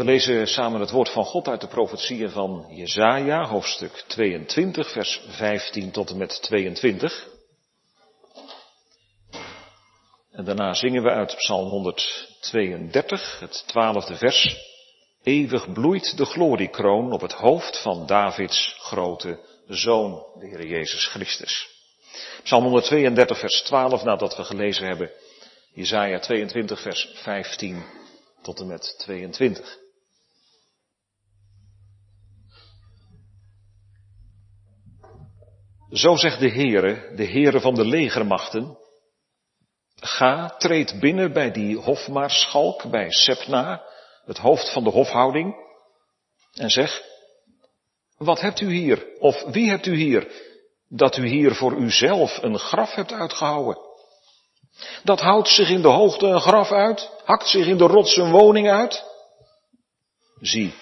We lezen samen het woord van God uit de profetieën van Jesaja, hoofdstuk 22, vers 15 tot en met 22. En daarna zingen we uit Psalm 132, het twaalfde vers. Eeuwig bloeit de gloriekroon op het hoofd van Davids grote zoon, de Heer Jezus Christus. Psalm 132, vers 12, nadat we gelezen hebben. Jesaja 22, vers 15 tot en met 22. Zo zegt de Heere, de Heere van de legermachten, ga, treed binnen bij die hofmaarschalk, bij Sepna, het hoofd van de hofhouding, en zeg, wat hebt u hier, of wie hebt u hier, dat u hier voor uzelf een graf hebt uitgehouden? Dat houdt zich in de hoogte een graf uit, hakt zich in de rots een woning uit. Zie,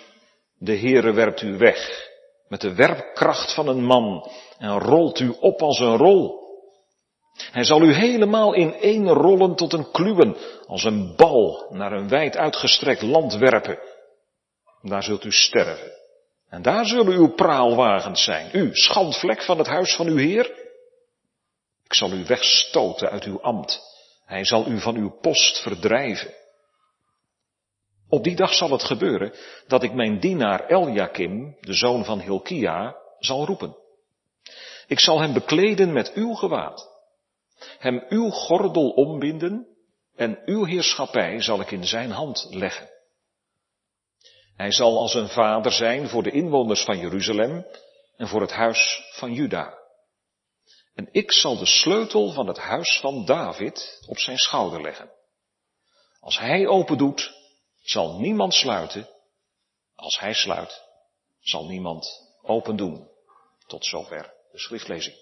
de Heere werpt u weg met de werpkracht van een man en rolt u op als een rol. Hij zal u helemaal in één rollen tot een kluwen, als een bal naar een wijd uitgestrekt land werpen. Daar zult u sterven. En daar zullen uw praalwagens zijn, u, schandvlek van het huis van uw Heer. Ik zal u wegstoten uit uw ambt. Hij zal u van uw post verdrijven. Op die dag zal het gebeuren dat ik mijn dienaar Eljakim, de zoon van Hilkia, zal roepen. Ik zal hem bekleden met uw gewaad, hem uw gordel ombinden en uw heerschappij zal ik in zijn hand leggen. Hij zal als een vader zijn voor de inwoners van Jeruzalem en voor het huis van Juda. En ik zal de sleutel van het huis van David op zijn schouder leggen. Als hij open doet, zal niemand sluiten. Als hij sluit, zal niemand open doen. Tot zover de schriftlezing.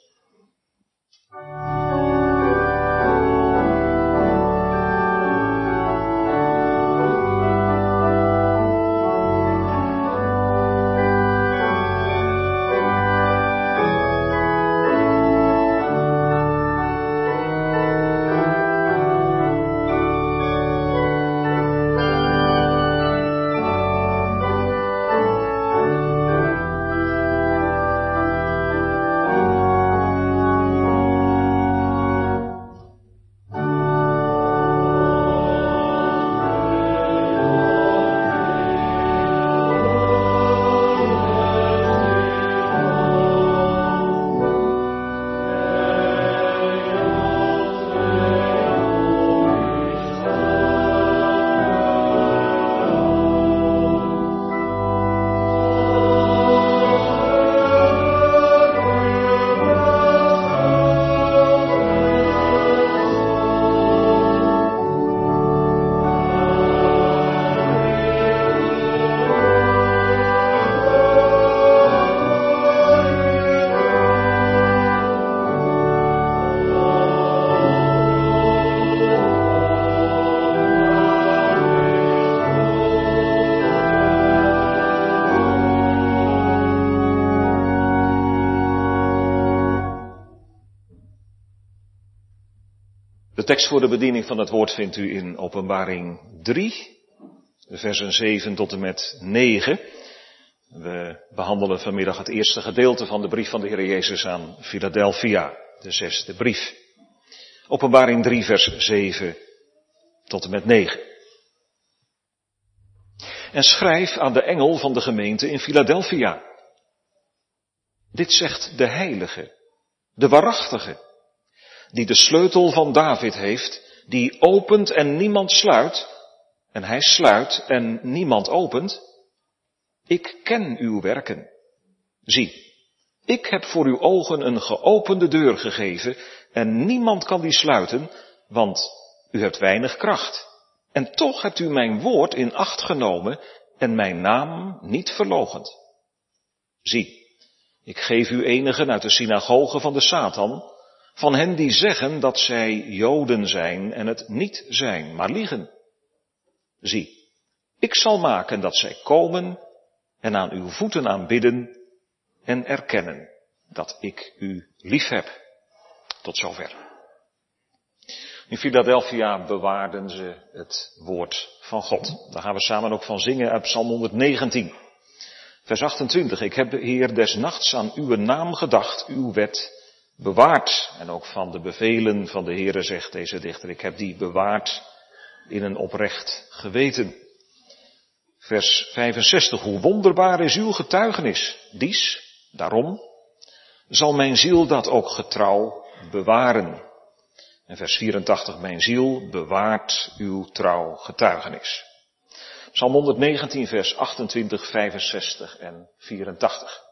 Tekst voor de bediening van het woord vindt u in Openbaring 3, versen 7 tot en met 9. We behandelen vanmiddag het eerste gedeelte van de brief van de Heer Jezus aan Philadelphia, de zesde brief. Openbaring 3, vers 7 tot en met 9. En schrijf aan de engel van de gemeente in Philadelphia. Dit zegt de heilige, de waarachtige, die de sleutel van David heeft, die opent en niemand sluit, en hij sluit en niemand opent. Ik ken uw werken. Zie, ik heb voor uw ogen een geopende deur gegeven en niemand kan die sluiten, want u hebt weinig kracht. En toch hebt u mijn woord in acht genomen en mijn naam niet verlogend. Zie, ik geef u enigen uit de synagoge van de Satan, van hen die zeggen dat zij Joden zijn en het niet zijn, maar liegen. Zie, ik zal maken dat zij komen en aan uw voeten aanbidden en erkennen dat ik u lief heb. Tot zover. In Philadelphia bewaarden ze het woord van God. Daar gaan we samen ook van zingen uit Psalm 119. Vers 28. Ik heb, Heer, des nachts aan uw naam gedacht, uw wet bewaard. En ook van de bevelen van de Heere zegt deze dichter, ik heb die bewaard in een oprecht geweten. Vers 65. Hoe wonderbaar is uw getuigenis. Dies, daarom, zal mijn ziel dat ook getrouw bewaren. En vers 84, mijn ziel bewaart uw trouw getuigenis. Psalm 119, vers 28, 65 en 84.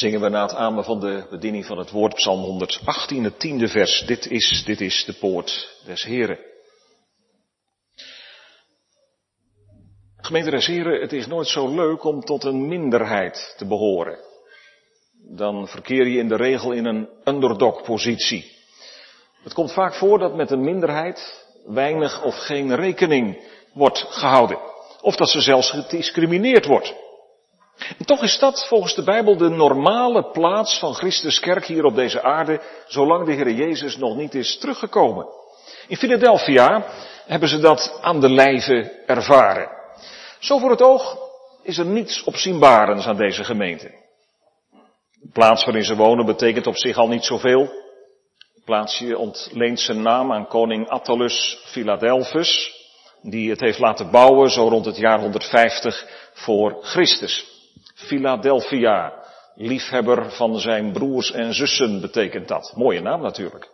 Zingen we na het amen van de bediening van het woord Psalm 118, het tiende vers. Dit is, dit is de poort des Heren. Gemeente des Heren, het is nooit zo leuk om tot een minderheid te behoren. Dan verkeer je in de regel in een underdog-positie. Het komt vaak voor dat met een minderheid weinig of geen rekening wordt gehouden. Of dat ze zelfs gediscrimineerd wordt. En toch is dat volgens de Bijbel de normale plaats van Christus kerk hier op deze aarde, zolang de Heer Jezus nog niet is teruggekomen. In Philadelphia hebben ze dat aan de lijve ervaren. Zo voor het oog is er niets opzienbarends aan deze gemeente. De plaats waarin ze wonen betekent op zich al niet zoveel. Het plaatsje ontleent zijn naam aan koning Attalus Philadelphus, die het heeft laten bouwen zo rond het jaar 150 voor Christus. Philadelphia, liefhebber van zijn broers en zussen betekent dat. Mooie naam natuurlijk.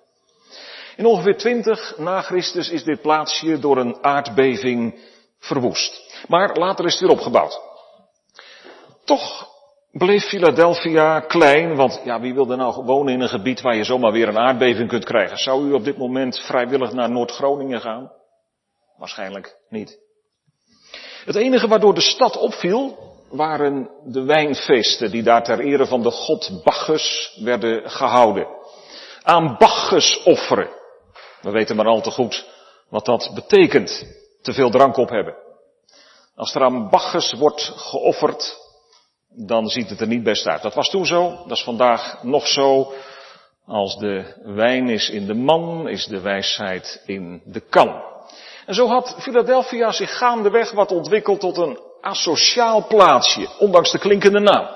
In ongeveer 20 na Christus is dit plaatsje door een aardbeving verwoest. Maar later is het weer opgebouwd. Toch bleef Philadelphia klein, want ja, wie wil er nou wonen in een gebied waar je zomaar weer een aardbeving kunt krijgen? Zou u op dit moment vrijwillig naar Noord-Groningen gaan? Waarschijnlijk niet. Het enige waardoor de stad opviel, waren de wijnfeesten die daar ter ere van de god Bacchus werden gehouden. Aan Bacchus offeren. We weten maar al te goed wat dat betekent. Te veel drank op hebben. Als er aan Bacchus wordt geofferd, dan ziet het er niet best uit. Dat was toen zo, dat is vandaag nog zo. Als de wijn is in de man, is de wijsheid in de kan. En zo had Philadelphia zich gaandeweg wat ontwikkeld tot een asociaal plaatsje, ondanks de klinkende naam.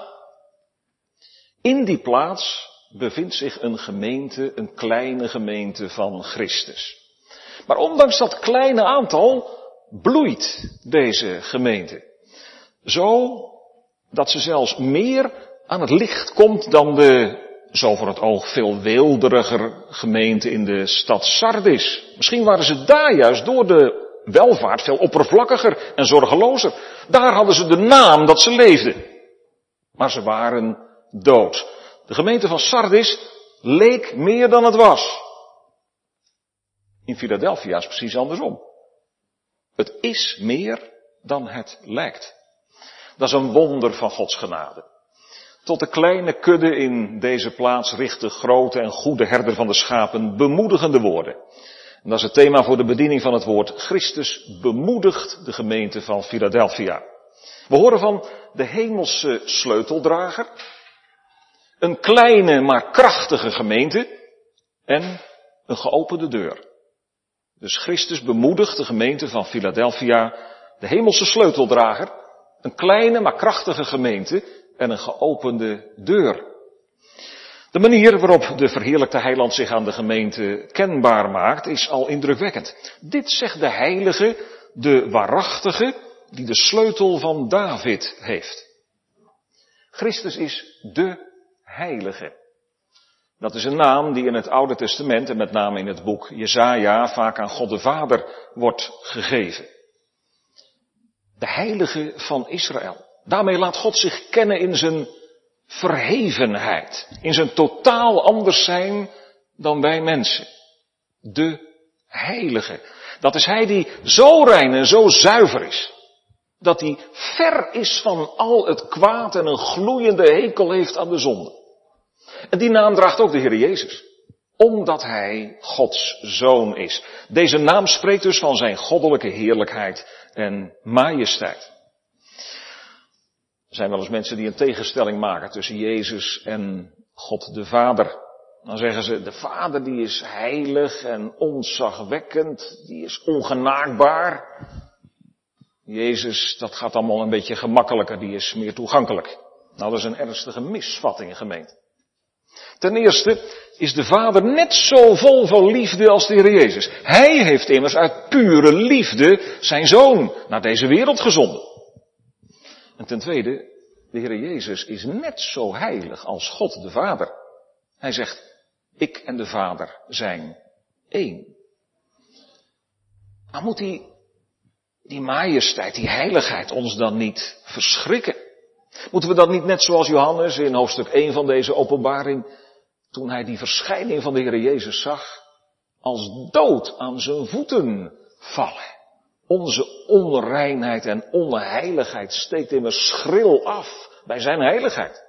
In die plaats bevindt zich een gemeente, een kleine gemeente van Christus. Maar ondanks dat kleine aantal bloeit deze gemeente. Zo dat ze zelfs meer aan het licht komt dan de, zo voor het oog, veel weelderiger gemeente in de stad Sardis. Misschien waren ze daar juist door de welvaart veel oppervlakkiger en zorgelozer. Daar hadden ze de naam dat ze leefden. Maar ze waren dood. De gemeente van Sardis leek meer dan het was. In Philadelphia is precies andersom. Het is meer dan het lijkt. Dat is een wonder van Gods genade. Tot de kleine kudde in deze plaats richt de grote en goede herder van de schapen bemoedigende woorden. En dat is het thema voor de bediening van het woord. Christus bemoedigt de gemeente van Philadelphia. We horen van de hemelse sleuteldrager. Een kleine maar krachtige gemeente. En een geopende deur. Dus Christus bemoedigt de gemeente van Philadelphia. De hemelse sleuteldrager. Een kleine maar krachtige gemeente. En een geopende deur. De manier waarop de verheerlijkte heiland zich aan de gemeente kenbaar maakt is al indrukwekkend. Dit zegt de heilige, de waarachtige, die de sleutel van David heeft. Christus is de heilige. Dat is een naam die in het Oude Testament en met name in het boek Jezaja vaak aan God de Vader wordt gegeven. De heilige van Israël. Daarmee laat God zich kennen in zijn verhevenheid. In zijn totaal anders zijn dan wij mensen. De heilige. Dat is hij die zo rein en zo zuiver is. Dat hij ver is van al het kwaad en een gloeiende hekel heeft aan de zonde. En die naam draagt ook de Heer Jezus. Omdat hij Gods zoon is. Deze naam spreekt dus van zijn goddelijke heerlijkheid en majesteit. Er zijn wel eens mensen die een tegenstelling maken tussen Jezus en God de Vader. Dan zeggen ze, de Vader die is heilig en onzagwekkend, die is ongenaakbaar. Jezus, dat gaat allemaal een beetje gemakkelijker, die is meer toegankelijk. Nou, dat is een ernstige misvatting, gemeente. Ten eerste is de Vader net zo vol van liefde als de Heer Jezus. Hij heeft immers uit pure liefde zijn Zoon naar deze wereld gezonden. En ten tweede, de Heer Jezus is net zo heilig als God de Vader. Hij zegt, ik en de Vader zijn één. Maar moet die, die majesteit, die heiligheid ons dan niet verschrikken? Moeten we dat niet net zoals Johannes in hoofdstuk 1 van deze openbaring, toen hij die verschijning van de Heer Jezus zag, als dood aan zijn voeten vallen? Onze onreinheid en onheiligheid steekt immers schril af bij zijn heiligheid.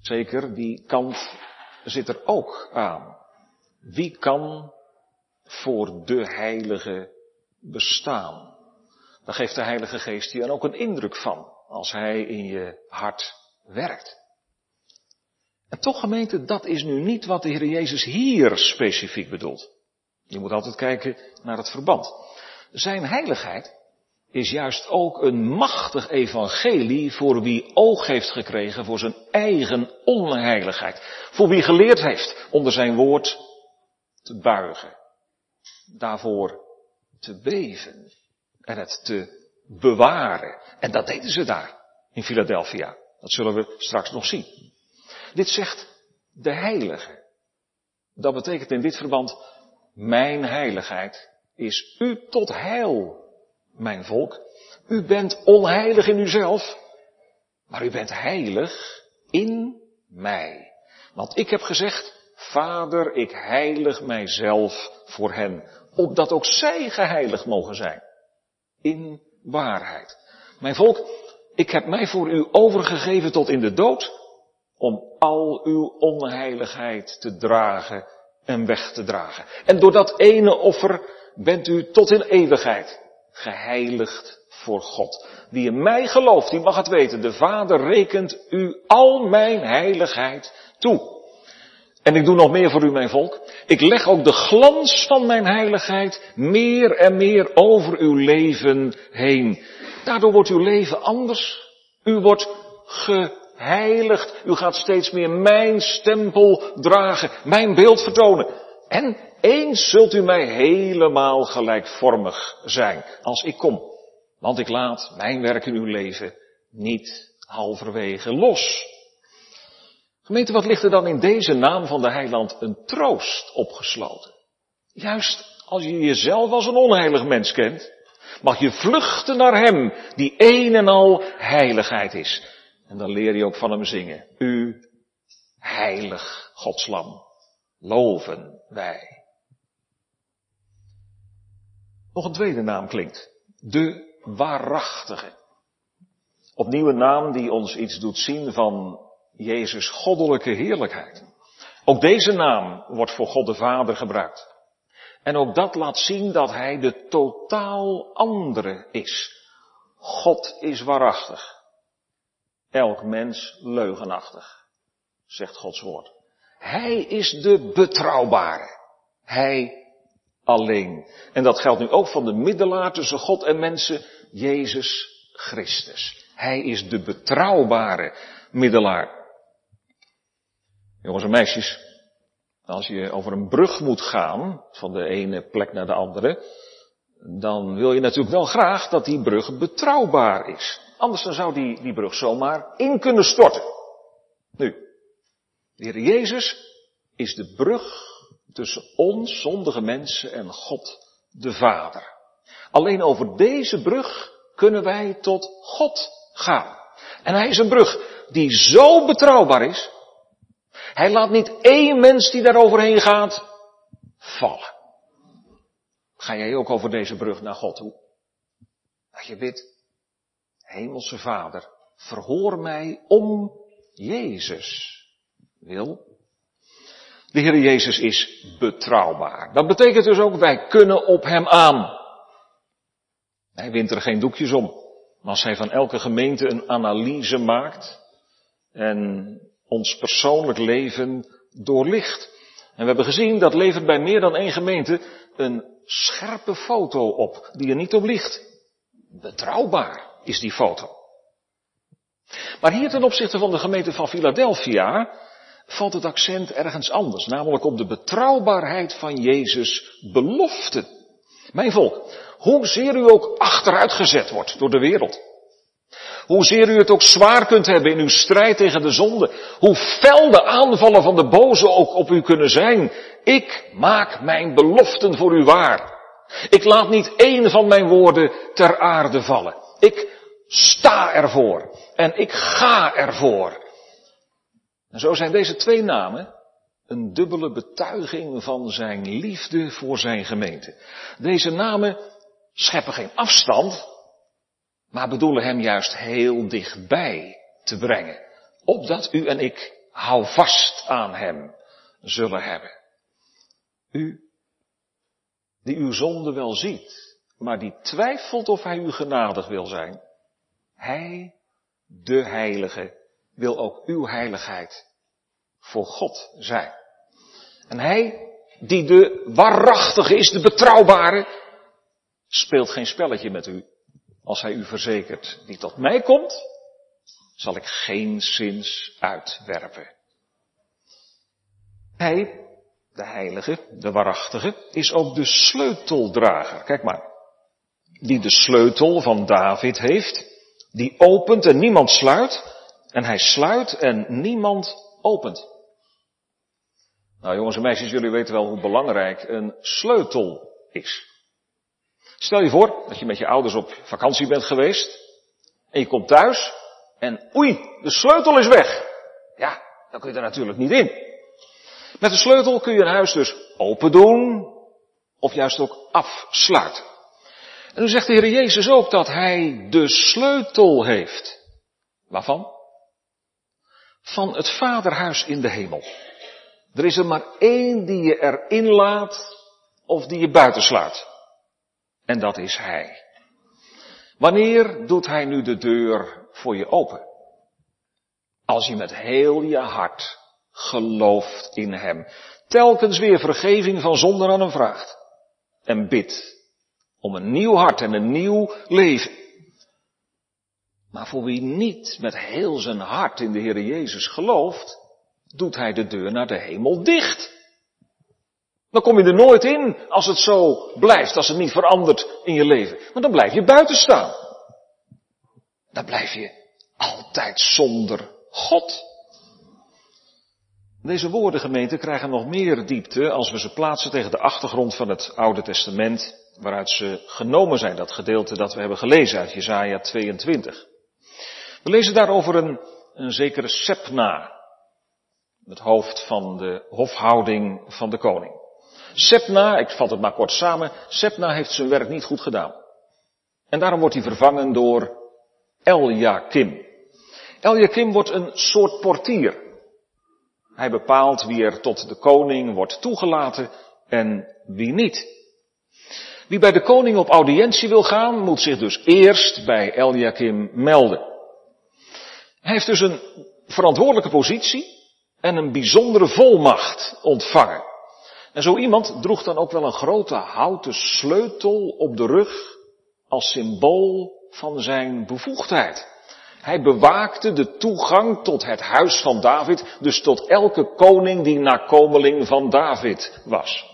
Zeker, die kant zit er ook aan. Wie kan voor de heilige bestaan? Daar geeft de Heilige Geest dan ook een indruk van, als Hij in je hart werkt. En toch gemeente, dat is nu niet wat de Heer Jezus hier specifiek bedoelt. Je moet altijd kijken naar het verband. Zijn heiligheid is juist ook een machtig evangelie voor wie oog heeft gekregen voor zijn eigen onheiligheid. Voor wie geleerd heeft onder zijn woord te buigen. Daarvoor te beven en het te bewaren. En dat deden ze daar in Philadelphia. Dat zullen we straks nog zien. Dit zegt de heilige. Dat betekent in dit verband, mijn heiligheid is u tot heil, mijn volk. U bent onheilig in uzelf, maar u bent heilig in mij. Want ik heb gezegd, Vader, ik heilig mijzelf voor hen, opdat ook zij geheiligd mogen zijn. In waarheid. Mijn volk, ik heb mij voor u overgegeven tot in de dood, om al uw onheiligheid te dragen en weg te dragen. En door dat ene offer bent u tot in eeuwigheid geheiligd voor God. Wie in mij gelooft, die mag het weten. De Vader rekent u al mijn heiligheid toe. En ik doe nog meer voor u, mijn volk. Ik leg ook de glans van mijn heiligheid meer en meer over uw leven heen. Daardoor wordt uw leven anders. U wordt geheiligd. U gaat steeds meer mijn stempel dragen, mijn beeld vertonen. En eens zult u mij helemaal gelijkvormig zijn als ik kom. Want ik laat mijn werk in uw leven niet halverwege los. Gemeente, wat ligt er dan in deze naam van de heiland een troost opgesloten? Juist als je jezelf als een onheilig mens kent, mag je vluchten naar hem die een en al heiligheid is. En dan leer je ook van hem zingen. U, heilig Godslam, loven wij. Nog een tweede naam klinkt. De waarachtige. Opnieuw een naam die ons iets doet zien van Jezus goddelijke heerlijkheid. Ook deze naam wordt voor God de Vader gebruikt. En ook dat laat zien dat Hij de totaal andere is. God is waarachtig. Elk mens leugenachtig, zegt Gods woord. Hij is de betrouwbare. Hij alleen. En dat geldt nu ook van de middelaar tussen God en mensen, Jezus Christus. Hij is de betrouwbare middelaar. Jongens en meisjes, als je over een brug moet gaan, van de ene plek naar de andere, dan wil je natuurlijk wel graag dat die brug betrouwbaar is. Anders dan zou die, die brug zomaar in kunnen storten. Nu, de Heer Jezus is de brug tussen ons, zondige mensen, en God de Vader. Alleen over deze brug kunnen wij tot God gaan. En hij is een brug die zo betrouwbaar is, hij laat niet één mens die daar overheen gaat vallen. Ga jij ook over deze brug naar God toe? Dat je bidt, Hemelse Vader, verhoor mij om Jezus wil. De Heer Jezus is betrouwbaar. Dat betekent dus ook, wij kunnen op Hem aan. Hij wint er geen doekjes om. Maar als Hij van elke gemeente een analyse maakt en ons persoonlijk leven doorlicht. En we hebben gezien, dat levert bij meer dan één gemeente een scherpe foto op, die er niet op ligt. Betrouwbaar is die foto. Maar hier ten opzichte van de gemeente van Philadelphia valt het accent ergens anders, namelijk op de betrouwbaarheid van Jezus' beloften. Mijn volk, hoezeer u ook achteruitgezet wordt door de wereld, Hoezeer u het ook zwaar kunt hebben in uw strijd tegen de zonde. Hoe fel de aanvallen van de boze ook op u kunnen zijn. Ik maak mijn beloften voor u waar. Ik laat niet één van mijn woorden ter aarde vallen. Ik sta ervoor en ik ga ervoor. En zo zijn deze twee namen een dubbele betuiging van zijn liefde voor zijn gemeente. Deze namen scheppen geen afstand, maar bedoelen hem juist heel dichtbij te brengen. Opdat u en ik hou vast aan hem zullen hebben. U, die uw zonde wel ziet, maar die twijfelt of hij u genadig wil zijn. Hij, de heilige, wil ook uw heiligheid voor God zijn. En hij, die de waarachtige is, de betrouwbare, speelt geen spelletje met u. Als hij u verzekert, die tot mij komt, zal ik geen zins uitwerpen. Hij, de heilige, de waarachtige, is ook de sleuteldrager. Kijk maar. Die de sleutel van David heeft, die opent en niemand sluit, en hij sluit en niemand opent. Nou jongens en meisjes, jullie weten wel hoe belangrijk een sleutel is. Stel je voor dat je met je ouders op vakantie bent geweest en je komt thuis en oei, de sleutel is weg. Ja, dan kun je er natuurlijk niet in. Met de sleutel kun je een huis dus open doen of juist ook afsluiten. En nu zegt de Heer Jezus ook dat Hij de sleutel heeft. Waarvan? Van het vaderhuis in de hemel. Er is er maar één die je erin laat of die je buitenslaat. En dat is Hij. Wanneer doet Hij nu de deur voor je open? Als je met heel je hart gelooft in Hem. Telkens weer vergeving van zonden aan Hem vraagt. En bidt om een nieuw hart en een nieuw leven. Maar voor wie niet met heel zijn hart in de Heer Jezus gelooft, doet hij de deur naar de hemel dicht. Dan kom je er nooit in als het zo blijft, als het niet verandert in je leven. Maar dan blijf je buiten staan. Dan blijf je altijd zonder God. Deze woorden, gemeente, krijgen nog meer diepte als we ze plaatsen tegen de achtergrond van het Oude Testament, waaruit ze genomen zijn, dat gedeelte dat we hebben gelezen uit Jesaja 22. We lezen daarover een, een zekere Sepna, het hoofd van de hofhouding van de koning. Sepna, ik vat het maar kort samen, Sepna heeft zijn werk niet goed gedaan. En daarom wordt hij vervangen door Eljakim. Eljakim wordt een soort portier. Hij bepaalt wie er tot de koning wordt toegelaten en wie niet. Wie bij de koning op audiëntie wil gaan, moet zich dus eerst bij Eljakim melden. Hij heeft dus een verantwoordelijke positie en een bijzondere volmacht ontvangen. En zo iemand droeg dan ook wel een grote houten sleutel op de rug als symbool van zijn bevoegdheid. Hij bewaakte de toegang tot het huis van David, dus tot elke koning die nakomeling van David was.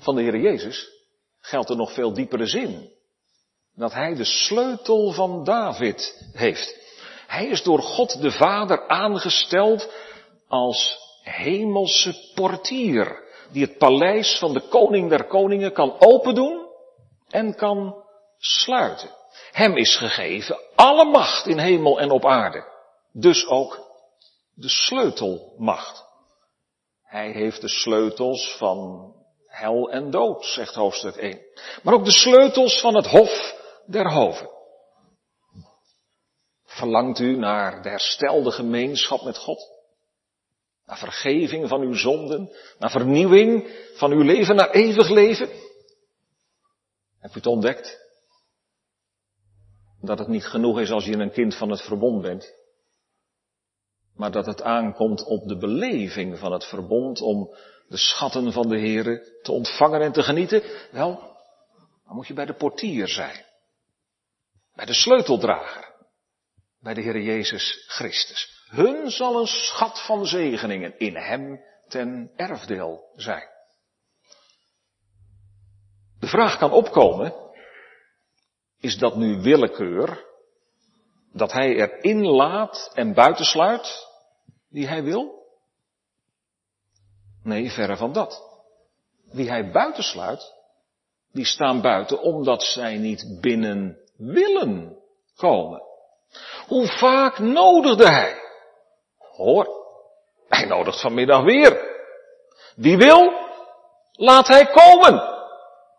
Van de Heer Jezus geldt er nog veel diepere zin. Dat hij de sleutel van David heeft. Hij is door God de Vader aangesteld als hemelse portier, die het paleis van de koning der koningen kan opendoen en kan sluiten. Hem is gegeven alle macht in hemel en op aarde, dus ook de sleutelmacht. Hij heeft de sleutels van hel en dood, zegt hoofdstuk 1. Maar ook de sleutels van het hof der hoven. Verlangt u naar de herstelde gemeenschap met God? Naar vergeving van uw zonden? Naar vernieuwing van uw leven, naar eeuwig leven? Heb u het ontdekt? Dat het niet genoeg is als je een kind van het verbond bent. Maar dat het aankomt op de beleving van het verbond om de schatten van de Here te ontvangen en te genieten. Wel, dan moet je bij de portier zijn. Bij de sleuteldrager bij de Heer Jezus Christus. Hun zal een schat van zegeningen in Hem ten erfdeel zijn. De vraag kan opkomen, is dat nu willekeur, dat Hij erin laat en buitensluit wie Hij wil? Nee, verre van dat. Wie Hij buitensluit, die staan buiten omdat zij niet binnen willen komen. Hoe vaak nodigde hij? Hoor, hij nodigt vanmiddag weer. Wie wil, laat hij komen.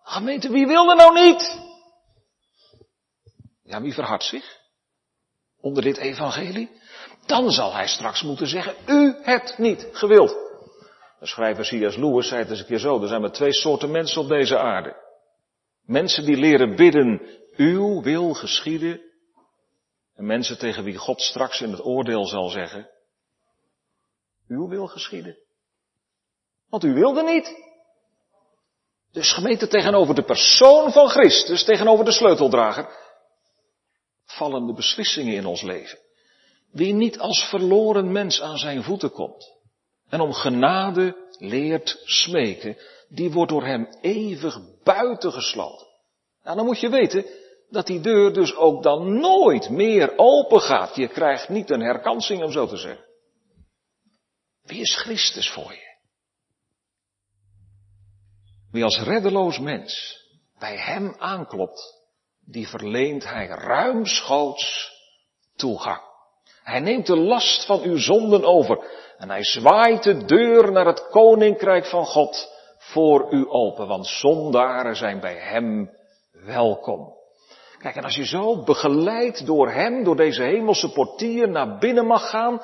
Gemeente, wie wil er nou niet? Ja, wie verhardt zich? Onder dit evangelie? Dan zal hij straks moeten zeggen, u hebt niet gewild. De schrijver C.S. Lewis zei het eens een keer zo, er zijn maar twee soorten mensen op deze aarde. Mensen die leren bidden, uw wil geschieden. En mensen tegen wie God straks in het oordeel zal zeggen, uw wil geschieden. Want u wilde niet. Dus gemeente tegenover de persoon van Christus, tegenover de sleuteldrager, vallen de beslissingen in ons leven. Wie niet als verloren mens aan zijn voeten komt en om genade leert smeken, die wordt door hem eeuwig buitengesloten. Nou, dan moet je weten dat die deur dus ook dan nooit meer open gaat. Je krijgt niet een herkansing, om zo te zeggen. Wie is Christus voor je? Wie als reddeloos mens bij hem aanklopt, die verleent hij ruimschoots toegang. Hij neemt de last van uw zonden over en hij zwaait de deur naar het koninkrijk van God voor u open, want zondaren zijn bij hem welkom. Kijk, en als je zo begeleid door hem, door deze hemelse portier naar binnen mag gaan,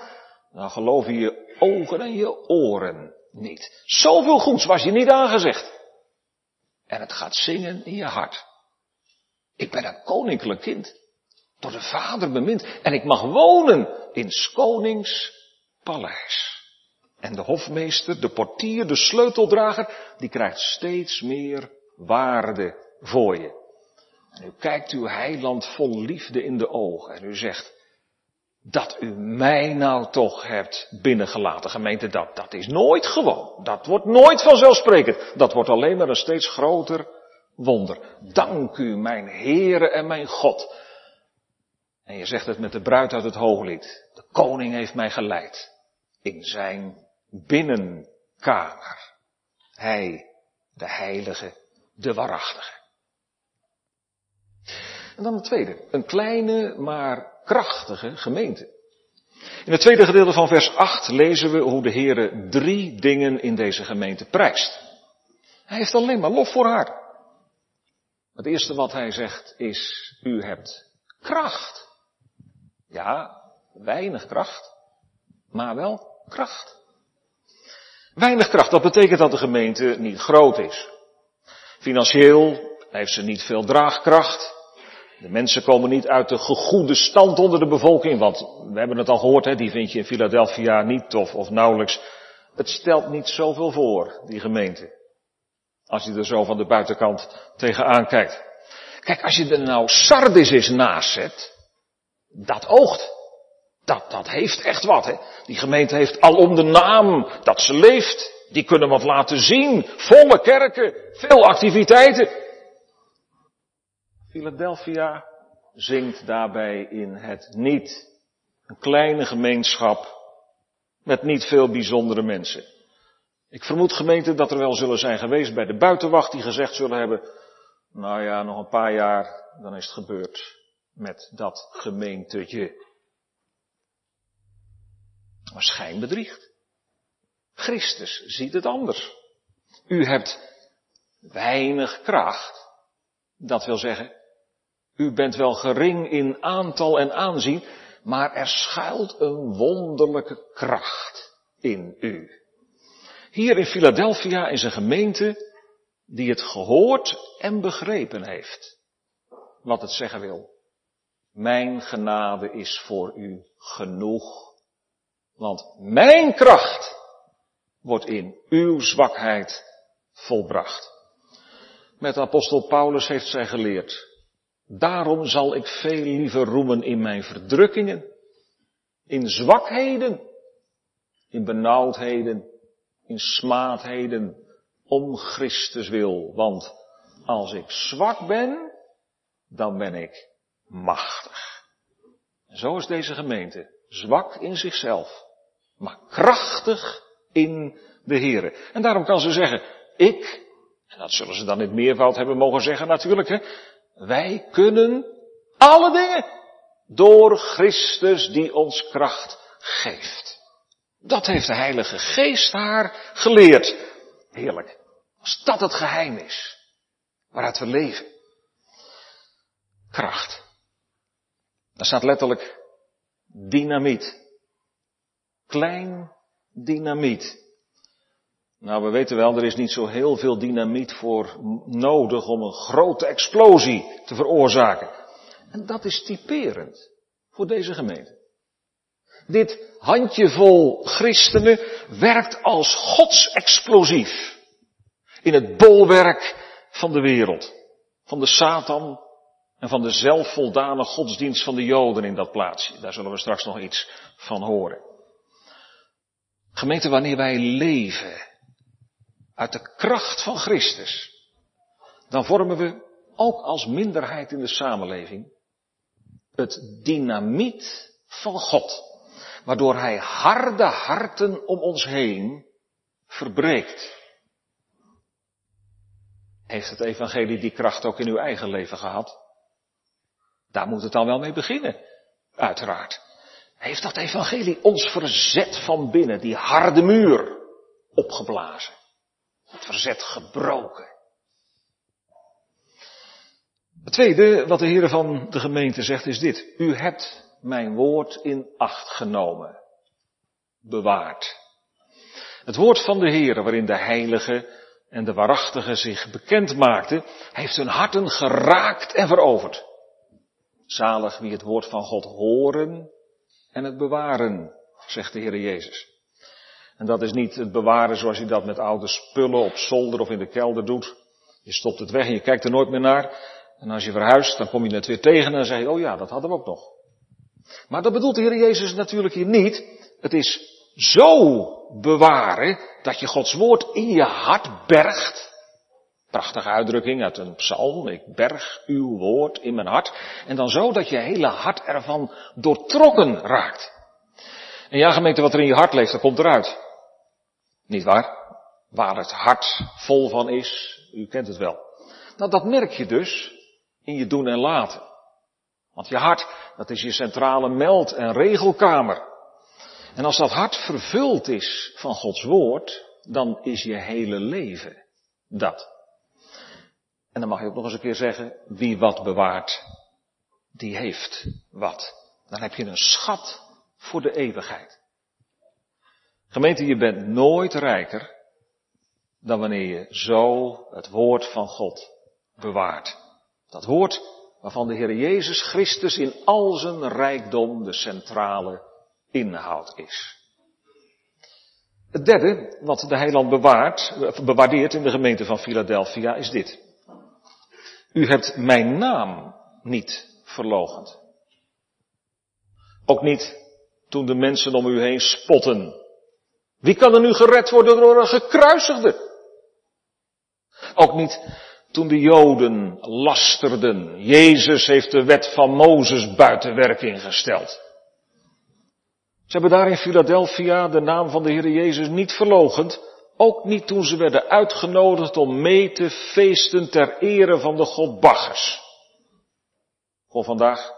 dan geloven je ogen en je oren niet. Zoveel goeds was je niet aangezegd. En het gaat zingen in je hart. Ik ben een koninklijk kind. Door de vader bemind. En ik mag wonen in konings paleis. En de hofmeester, de portier, de sleuteldrager, die krijgt steeds meer waarde voor je. U kijkt uw heiland vol liefde in de ogen en u zegt, dat u mij nou toch hebt binnengelaten. Gemeente, dat, dat is nooit gewoon. Dat wordt nooit vanzelfsprekend. Dat wordt alleen maar een steeds groter wonder. Dank u, mijn Heere en mijn God. En je zegt het met de bruid uit het hooglied. De koning heeft mij geleid in zijn binnenkamer. Hij, de heilige, de waarachtige. En dan het tweede. Een kleine, maar krachtige gemeente. In het tweede gedeelte van vers 8 lezen we hoe de Heere drie dingen in deze gemeente prijst. Hij heeft alleen maar lof voor haar. Het eerste wat hij zegt is, u hebt kracht. Ja, weinig kracht, maar wel kracht. Weinig kracht, dat betekent dat de gemeente niet groot is. Financieel heeft ze niet veel draagkracht. De mensen komen niet uit de gegoede stand onder de bevolking, want we hebben het al gehoord, hè, die vind je in Philadelphia niet tof of nauwelijks. Het stelt niet zoveel voor, die gemeente. Als je er zo van de buitenkant tegenaan kijkt. Kijk, als je er nou Sardis eens naast zet, dat oogt. Dat, dat heeft echt wat. Hè. Die gemeente heeft al om de naam dat ze leeft. Die kunnen wat laten zien. Volle kerken, veel activiteiten. Philadelphia zingt daarbij in het niet. Een kleine gemeenschap met niet veel bijzondere mensen. Ik vermoed gemeente dat er wel zullen zijn geweest bij de buitenwacht die gezegd zullen hebben, nou ja, nog een paar jaar, dan is het gebeurd met dat gemeentetje. Maar schijn bedriegt. Christus ziet het anders. U hebt weinig kracht. Dat wil zeggen, u bent wel gering in aantal en aanzien, maar er schuilt een wonderlijke kracht in u. Hier in Philadelphia is een gemeente die het gehoord en begrepen heeft. Wat het zeggen wil. Mijn genade is voor u genoeg. Want mijn kracht wordt in uw zwakheid volbracht. Met apostel Paulus heeft zij geleerd. Daarom zal ik veel liever roemen in mijn verdrukkingen, in zwakheden, in benauwdheden, in smaadheden, om Christus wil. Want als ik zwak ben, dan ben ik machtig. zo is deze gemeente. Zwak in zichzelf, maar krachtig in de Here. En daarom kan ze zeggen, ik, en dat zullen ze dan in meervoud hebben mogen zeggen natuurlijk, hè, wij kunnen alle dingen door Christus die ons kracht geeft. Dat heeft de Heilige Geest haar geleerd. Heerlijk. Als dat het geheim is waaruit we leven. Kracht. Daar staat letterlijk dynamiet. Klein dynamiet. Nou, we weten wel, er is niet zo heel veel dynamiet voor nodig om een grote explosie te veroorzaken. En dat is typerend voor deze gemeente. Dit handjevol christenen werkt als godsexplosief in het bolwerk van de wereld, van de Satan en van de zelfvoldane godsdienst van de Joden in dat plaatsje. Daar zullen we straks nog iets van horen. Gemeente, wanneer wij leven uit de kracht van Christus, dan vormen we ook als minderheid in de samenleving het dynamiet van God, waardoor Hij harde harten om ons heen verbreekt. Heeft het evangelie die kracht ook in uw eigen leven gehad? Daar moet het dan wel mee beginnen, uiteraard. Heeft dat evangelie ons verzet van binnen, die harde muur, opgeblazen? Het verzet gebroken? Het tweede wat de Heer van de gemeente zegt is dit. U hebt mijn woord in acht genomen. Bewaard. Het woord van de Heer waarin de heilige en de waarachtige zich bekend maakten, heeft hun harten geraakt en veroverd. Zalig wie het woord van God horen en het bewaren, zegt de Heer Jezus. En dat is niet het bewaren zoals je dat met oude spullen op zolder of in de kelder doet. Je stopt het weg en je kijkt er nooit meer naar. En als je verhuist, dan kom je het weer tegen en dan zeg je, oh ja, dat hadden we ook nog. Maar dat bedoelt de Heer Jezus natuurlijk hier niet. Het is zo bewaren dat je Gods woord in je hart bergt. Prachtige uitdrukking uit een psalm. Ik berg uw woord in mijn hart. En dan zo dat je hele hart ervan doortrokken raakt. En ja, gemeente, wat er in je hart leeft, dat komt eruit. Niet waar? Waar het hart vol van is, u kent het wel. Nou, dat merk je dus in je doen en laten. Want je hart, dat is je centrale meld- en regelkamer. En als dat hart vervuld is van Gods woord, dan is je hele leven dat. En dan mag je ook nog eens een keer zeggen, wie wat bewaart, die heeft wat. Dan heb je een schat voor de eeuwigheid. Gemeente, je bent nooit rijker dan wanneer je zo het woord van God bewaart. Dat woord waarvan de Heer Jezus Christus in al zijn rijkdom de centrale inhoud is. Het derde, wat de heiland bewaart, bewaardeert in de gemeente van Philadelphia, is dit. U hebt mijn naam niet verlogend. Ook niet toen de mensen om u heen spotten. Wie kan er nu gered worden door een gekruisigde? Ook niet toen de Joden lasterden. Jezus heeft de wet van Mozes buiten werking gesteld. Ze hebben daar in Philadelphia de naam van de Heer Jezus niet verlogend, ook niet toen ze werden uitgenodigd om mee te feesten ter ere van de God Baggers. Voor vandaag.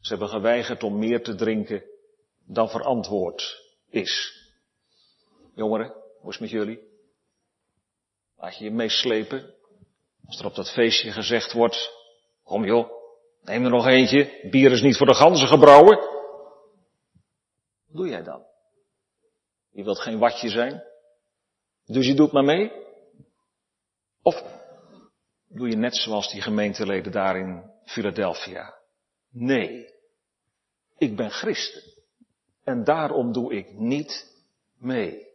Ze hebben geweigerd om meer te drinken dan verantwoord is. Jongeren, hoe is het met jullie? Laat je je meeslepen? Als er op dat feestje gezegd wordt, kom joh, neem er nog eentje, bier is niet voor de ganzen gebrouwen. Wat doe jij dan? Je wilt geen watje zijn? Dus je doet maar mee? Of doe je net zoals die gemeenteleden daar in Philadelphia? Nee, ik ben christen. En daarom doe ik niet mee.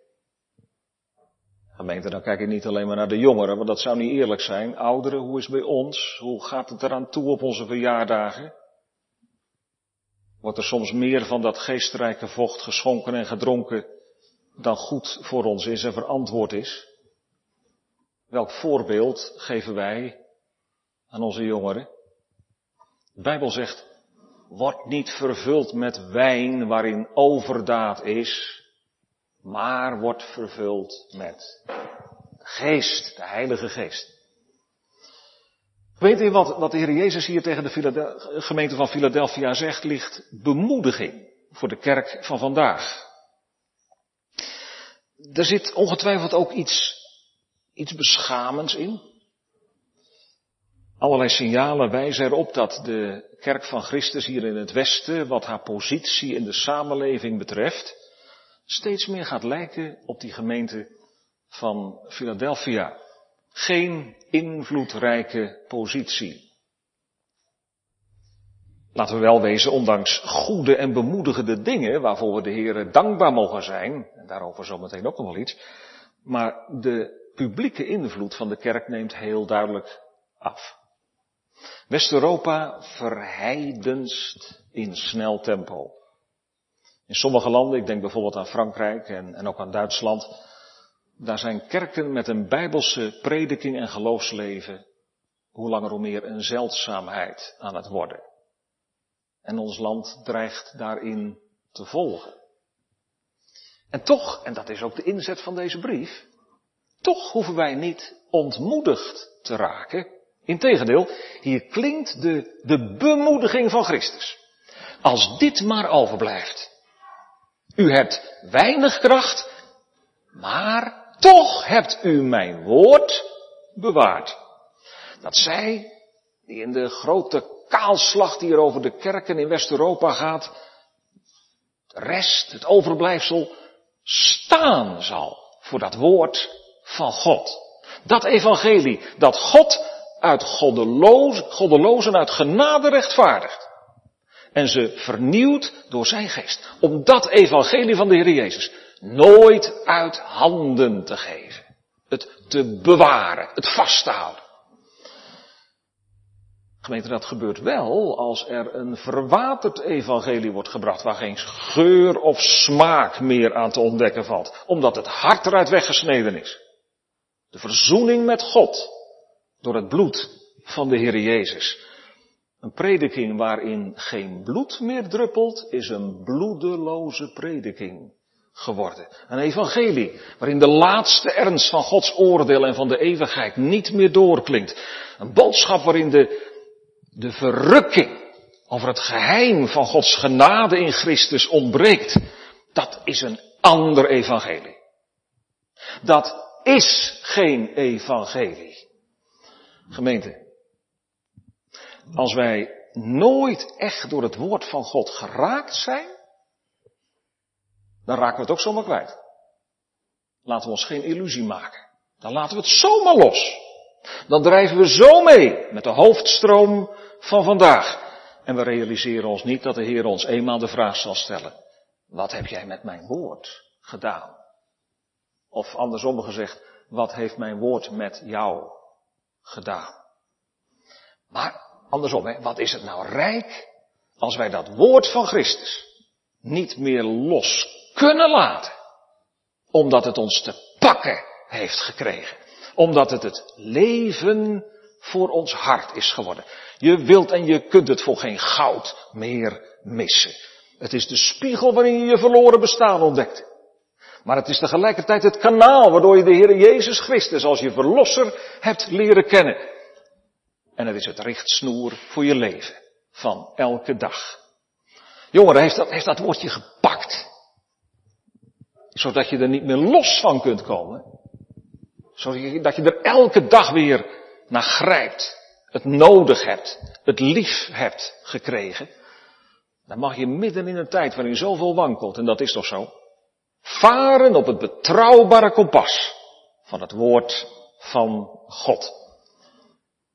Gemeente, dan kijk ik niet alleen maar naar de jongeren, want dat zou niet eerlijk zijn. Ouderen, hoe is het bij ons? Hoe gaat het eraan toe op onze verjaardagen? wordt er soms meer van dat geestrijke vocht geschonken en gedronken dan goed voor ons is en verantwoord is? Welk voorbeeld geven wij aan onze jongeren? De Bijbel zegt, word niet vervuld met wijn waarin overdaad is, maar word vervuld met geest, de Heilige Geest. Weet u wat, wat de Heer Jezus hier tegen de gemeente van Philadelphia zegt, ligt bemoediging voor de kerk van vandaag. Er zit ongetwijfeld ook iets, iets beschamends in. Allerlei signalen wijzen erop dat de kerk van Christus hier in het Westen, wat haar positie in de samenleving betreft, steeds meer gaat lijken op die gemeente van Philadelphia. Geen invloedrijke positie. Laten we wel wezen, ondanks goede en bemoedigende dingen, waarvoor we de Heer dankbaar mogen zijn, en daarover zometeen ook nog wel iets, maar de publieke invloed van de kerk neemt heel duidelijk af. West-Europa verheidenst in snel tempo. In sommige landen, ik denk bijvoorbeeld aan Frankrijk en, en ook aan Duitsland, daar zijn kerken met een bijbelse prediking en geloofsleven hoe langer hoe meer een zeldzaamheid aan het worden. En ons land dreigt daarin te volgen. En toch, en dat is ook de inzet van deze brief, toch hoeven wij niet ontmoedigd te raken. Integendeel, hier klinkt de, de bemoediging van Christus. Als dit maar overblijft. U hebt weinig kracht, maar toch hebt u mijn woord bewaard. Dat zij, die in de grote kaalslag die er over de kerken in West-Europa gaat, de rest, het overblijfsel, staan zal voor dat woord van God. Dat evangelie, dat God uit goddelozen uit genade rechtvaardigt. En ze vernieuwt door zijn geest. Om dat evangelie van de Heer Jezus nooit uit handen te geven. Het te bewaren, het vast te houden. Gemeente, dat gebeurt wel als er een verwaterd evangelie wordt gebracht, waar geen geur of smaak meer aan te ontdekken valt, omdat het hart eruit weggesneden is. De verzoening met God door het bloed van de Heer Jezus. Een prediking waarin geen bloed meer druppelt, is een bloedeloze prediking geworden. Een evangelie waarin de laatste ernst van Gods oordeel en van de eeuwigheid niet meer doorklinkt. Een boodschap waarin de, de verrukking over het geheim van Gods genade in Christus ontbreekt. Dat is een ander evangelie. Dat is geen evangelie. Gemeente, als wij nooit echt door het woord van God geraakt zijn, dan raken we het ook zomaar kwijt. Laten we ons geen illusie maken. Dan laten we het zomaar los. Dan drijven we zo mee met de hoofdstroom van vandaag. En we realiseren ons niet dat de Heer ons eenmaal de vraag zal stellen. Wat heb jij met mijn woord gedaan? Of andersom gezegd, wat heeft mijn woord met jou gedaan? Maar andersom, hè, wat is het nou rijk als wij dat woord van Christus niet meer los kunnen laten. Omdat het ons te pakken heeft gekregen. Omdat het het leven voor ons hart is geworden. Je wilt en je kunt het voor geen goud meer missen. Het is de spiegel waarin je je verloren bestaan ontdekt. Maar het is tegelijkertijd het kanaal waardoor je de Heer Jezus Christus als je verlosser hebt leren kennen. En het is het richtsnoer voor je leven van elke dag. Jongeren, heeft dat, heeft dat woordje gepakt zodat je er niet meer los van kunt komen. Zodat je er elke dag weer naar grijpt. Het nodig hebt. Het lief hebt gekregen. Dan mag je midden in een tijd waarin zoveel wankelt, en dat is toch zo, varen op het betrouwbare kompas van het woord van God.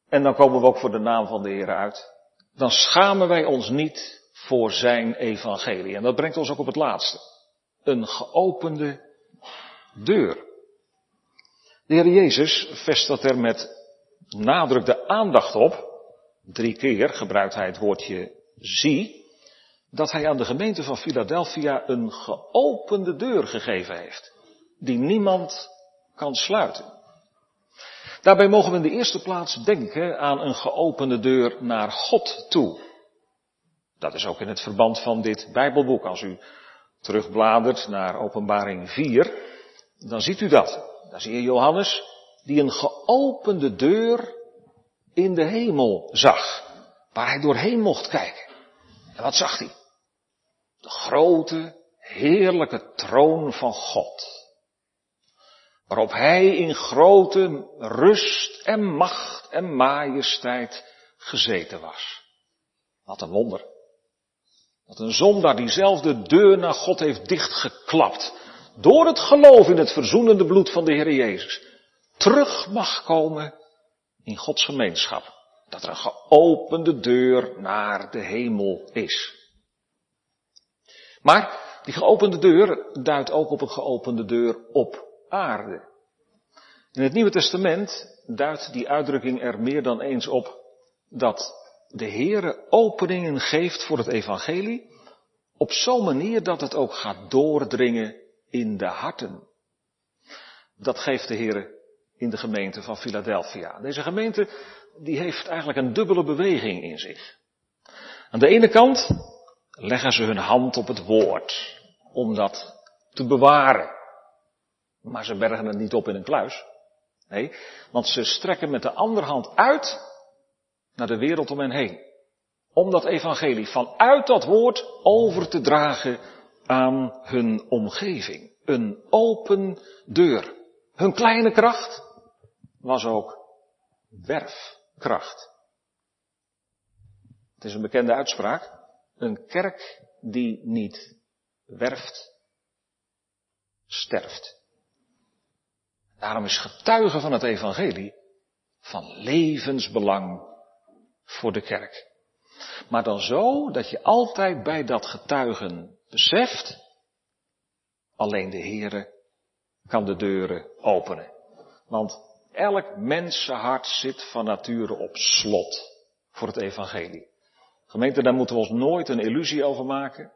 En dan komen we ook voor de naam van de Heer uit. Dan schamen wij ons niet voor zijn evangelie. En dat brengt ons ook op het laatste een geopende deur. De Heer Jezus vestigt er met nadruk de aandacht op, drie keer gebruikt hij het woordje zie, dat hij aan de gemeente van Philadelphia een geopende deur gegeven heeft, die niemand kan sluiten. Daarbij mogen we in de eerste plaats denken aan een geopende deur naar God toe. Dat is ook in het verband van dit Bijbelboek. Als u terugbladert naar openbaring 4, dan ziet u dat. Daar zie je Johannes, die een geopende deur in de hemel zag, waar hij doorheen mocht kijken. En wat zag hij? De grote, heerlijke troon van God. Waarop hij in grote rust en macht en majesteit gezeten was. Wat een wonder. Dat een zondaar diezelfde deur naar God heeft dichtgeklapt. Door het geloof in het verzoenende bloed van de Heer Jezus. Terug mag komen in Gods gemeenschap. Dat er een geopende deur naar de hemel is. Maar die geopende deur duidt ook op een geopende deur op aarde. In het Nieuwe Testament duidt die uitdrukking er meer dan eens op dat de Heere openingen geeft voor het evangelie op zo'n manier dat het ook gaat doordringen in de harten. Dat geeft de Heere in de gemeente van Philadelphia. Deze gemeente die heeft eigenlijk een dubbele beweging in zich. Aan de ene kant leggen ze hun hand op het woord om dat te bewaren. Maar ze bergen het niet op in een kluis. Nee, want ze strekken met de andere hand uit naar de wereld om hen heen. Om dat evangelie vanuit dat woord over te dragen aan hun omgeving. Een open deur. Hun kleine kracht was ook werfkracht. Het is een bekende uitspraak. Een kerk die niet werft, sterft. Daarom is getuigen van het evangelie van levensbelang voor de kerk. Maar dan zo dat je altijd bij dat getuigen beseft, alleen de Heere kan de deuren openen. Want elk mensenhart zit van nature op slot voor het evangelie. Gemeente, daar moeten we ons nooit een illusie over maken.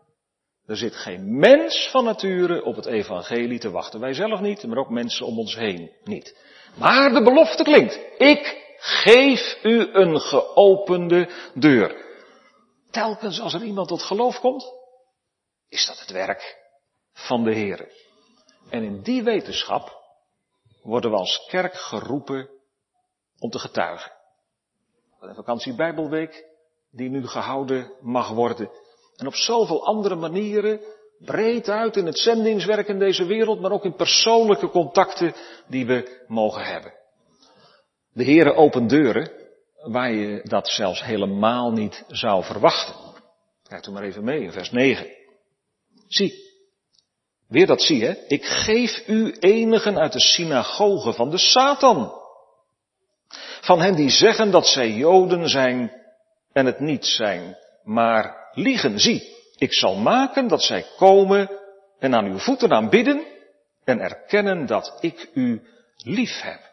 Er zit geen mens van nature op het evangelie te wachten. Wij zelf niet, maar ook mensen om ons heen niet. Maar de belofte klinkt. Ik geef u een geopende deur. Telkens als er iemand tot geloof komt, is dat het werk van de Heer. En in die wetenschap worden we als kerk geroepen om te getuigen. Een vakantie Bijbelweek die nu gehouden mag worden. En op zoveel andere manieren, breed uit in het zendingswerk in deze wereld, maar ook in persoonlijke contacten die we mogen hebben. De Heere opent deuren waar je dat zelfs helemaal niet zou verwachten. Kijk u maar even mee in vers 9. Zie, weer dat zie hè, ik geef u enigen uit de synagoge van de Satan. Van hen die zeggen dat zij Joden zijn en het niet zijn, maar liegen. Zie, ik zal maken dat zij komen en aan uw voeten aanbidden en erkennen dat ik u lief heb.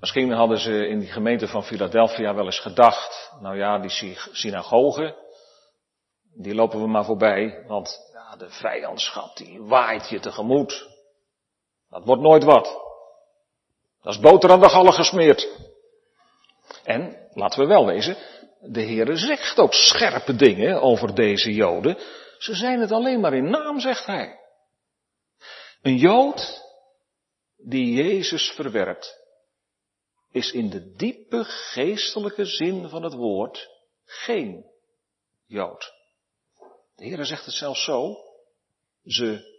Misschien hadden ze in die gemeente van Philadelphia wel eens gedacht, nou ja, die synagoge, die lopen we maar voorbij, want ja, de vijandschap die waait je tegemoet. Dat wordt nooit wat. Dat is boter aan de gallen gesmeerd. En, laten we wel wezen, de Heere zegt ook scherpe dingen over deze Joden. Ze zijn het alleen maar in naam, zegt hij. Een Jood die Jezus verwerpt, is in de diepe geestelijke zin van het woord geen Jood. De Heer zegt het zelfs zo, ze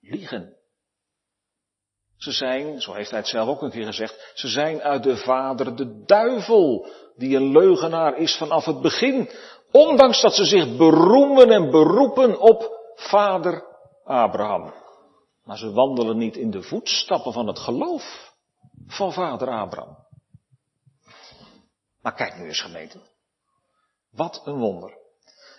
liegen. Ze zijn, zo heeft hij het zelf ook een keer gezegd, ze zijn uit de vader de duivel, die een leugenaar is vanaf het begin, ondanks dat ze zich beroemen en beroepen op vader Abraham. Maar ze wandelen niet in de voetstappen van het geloof van vader Abraham. Maar kijk nu eens gemeente. Wat een wonder.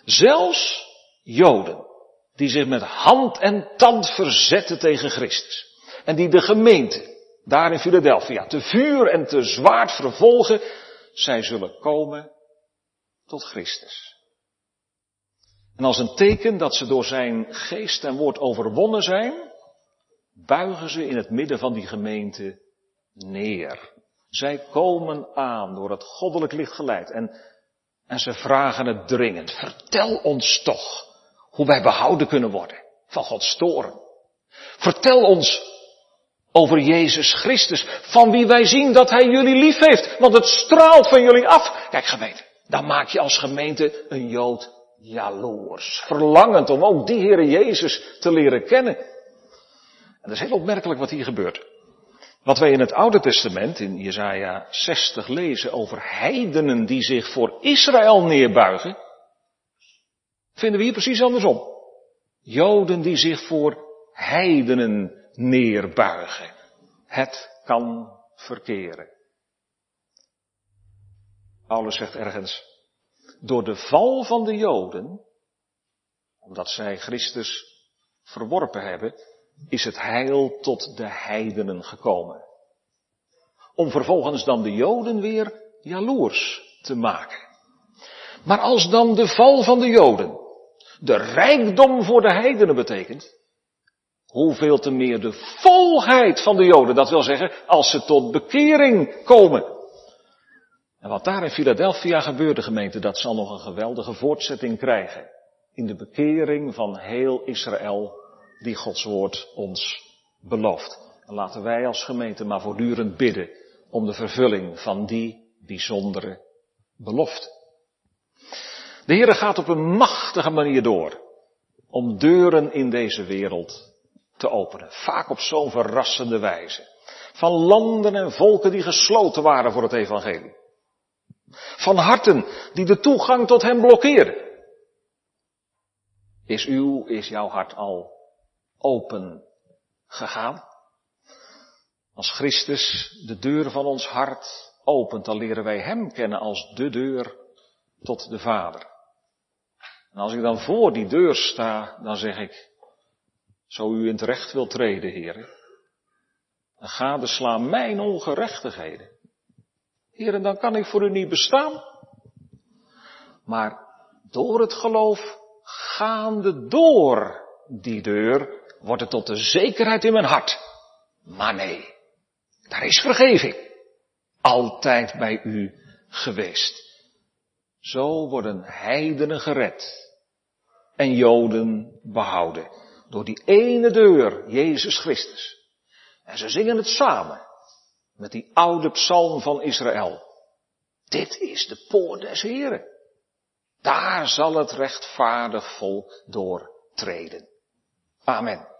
Zelfs Joden, die zich met hand en tand verzetten tegen Christus. En die de gemeente, daar in Philadelphia, te vuur en te zwaard vervolgen, zij zullen komen tot Christus. En als een teken dat ze door zijn geest en woord overwonnen zijn, buigen ze in het midden van die gemeente neer. Zij komen aan door het goddelijk licht geleid en, en ze vragen het dringend. Vertel ons toch hoe wij behouden kunnen worden van Gods toren. Vertel ons Over Jezus Christus, van wie wij zien dat Hij jullie lief heeft, want het straalt van jullie af. Kijk gemeente, dan maak je als gemeente een Jood jaloers, verlangend om ook die Heere Jezus te leren kennen. En dat is heel opmerkelijk wat hier gebeurt. Wat wij in het Oude Testament, in Jesaja 60 lezen over heidenen die zich voor Israël neerbuigen, vinden we hier precies andersom. Joden die zich voor heidenen neerbuigen. Het kan verkeren. Paulus zegt ergens, door de val van de Joden, omdat zij Christus verworpen hebben, is het heil tot de heidenen gekomen. Om vervolgens dan de Joden weer jaloers te maken. Maar als dan de val van de Joden de rijkdom voor de heidenen betekent, hoeveel te meer de volheid van de Joden, dat wil zeggen, als ze tot bekering komen. En wat daar in Philadelphia gebeurde, gemeente, dat zal nog een geweldige voortzetting krijgen. In de bekering van heel Israël die Gods woord ons belooft. En laten wij als gemeente maar voortdurend bidden om de vervulling van die bijzondere belofte. De Heere gaat op een machtige manier door om deuren in deze wereld te openen. Vaak op zo'n verrassende wijze. Van landen en volken die gesloten waren voor het evangelie. Van harten die de toegang tot hem blokkeerden. Is uw, is jouw hart al open gegaan. Als Christus de deur van ons hart opent, dan leren wij Hem kennen als de deur tot de Vader. En als ik dan voor die deur sta, dan zeg ik, zo u in het recht wil treden, heren, dan gadeslaan mijn ongerechtigheden. Heren, dan kan ik voor u niet bestaan. Maar door het geloof gaande door die deur wordt het tot de zekerheid in mijn hart. Maar nee, daar is vergeving. Altijd bij u geweest. Zo worden heidenen gered en Joden behouden. Door die ene deur, Jezus Christus. En ze zingen het samen met die oude psalm van Israël. Dit is de poort des Heren. Daar zal het rechtvaardig volk doortreden. Amen.